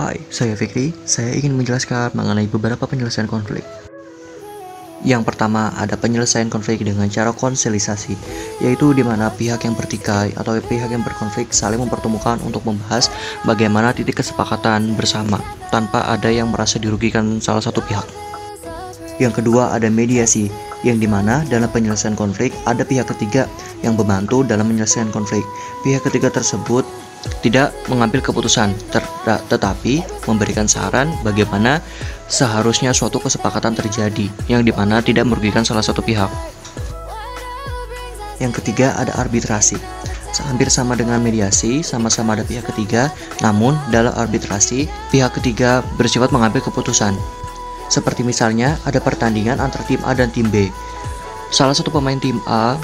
Hai, saya Fikri. Saya ingin menjelaskan mengenai beberapa penyelesaian konflik. Yang pertama, ada penyelesaian konflik dengan cara konselisasi, yaitu di mana pihak yang bertikai atau pihak yang berkonflik saling mempertemukan untuk membahas bagaimana titik kesepakatan bersama, tanpa ada yang merasa dirugikan salah satu pihak. Yang kedua, ada mediasi, yang di mana dalam penyelesaian konflik ada pihak ketiga yang membantu dalam menyelesaikan konflik. Pihak ketiga tersebut tidak mengambil keputusan, tetapi memberikan saran bagaimana seharusnya suatu kesepakatan terjadi yang di mana tidak merugikan salah satu pihak. Yang ketiga ada arbitrasi. Hampir sama dengan mediasi, sama-sama ada pihak ketiga, namun dalam arbitrasi pihak ketiga bersifat mengambil keputusan. Seperti misalnya ada pertandingan antara tim A dan tim B. Salah satu pemain tim A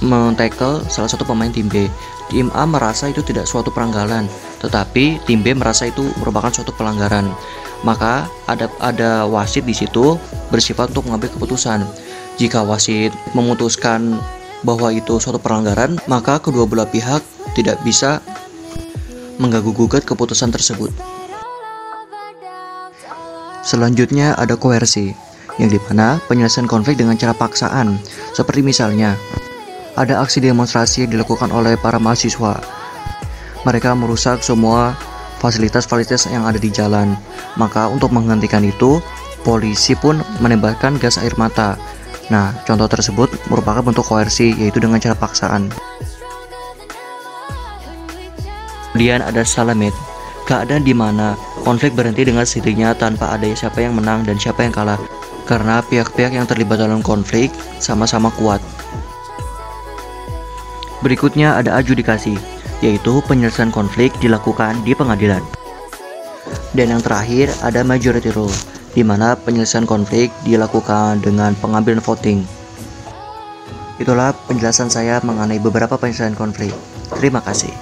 men-tackle salah satu pemain tim B. Tim A merasa itu tidak suatu pelanggaran, tetapi tim B merasa itu merupakan suatu pelanggaran. Maka ada ada wasit di situ bersifat untuk mengambil keputusan. Jika wasit memutuskan bahwa itu suatu pelanggaran, maka kedua belah pihak tidak bisa mengganggu gugat keputusan tersebut. Selanjutnya ada koersi, yang di mana penyelesaian konflik dengan cara paksaan, seperti misalnya ada aksi demonstrasi yang dilakukan oleh para mahasiswa. Mereka merusak semua fasilitas-fasilitas yang ada di jalan. Maka untuk menghentikan itu, polisi pun menembakkan gas air mata. Nah, contoh tersebut merupakan bentuk koersi yaitu dengan cara paksaan. Kemudian ada salamet, keadaan di mana konflik berhenti dengan sendirinya tanpa ada siapa yang menang dan siapa yang kalah karena pihak-pihak yang terlibat dalam konflik sama-sama kuat. Berikutnya ada adjudikasi, yaitu penyelesaian konflik dilakukan di pengadilan. Dan yang terakhir ada majority rule, di mana penyelesaian konflik dilakukan dengan pengambilan voting. Itulah penjelasan saya mengenai beberapa penyelesaian konflik. Terima kasih.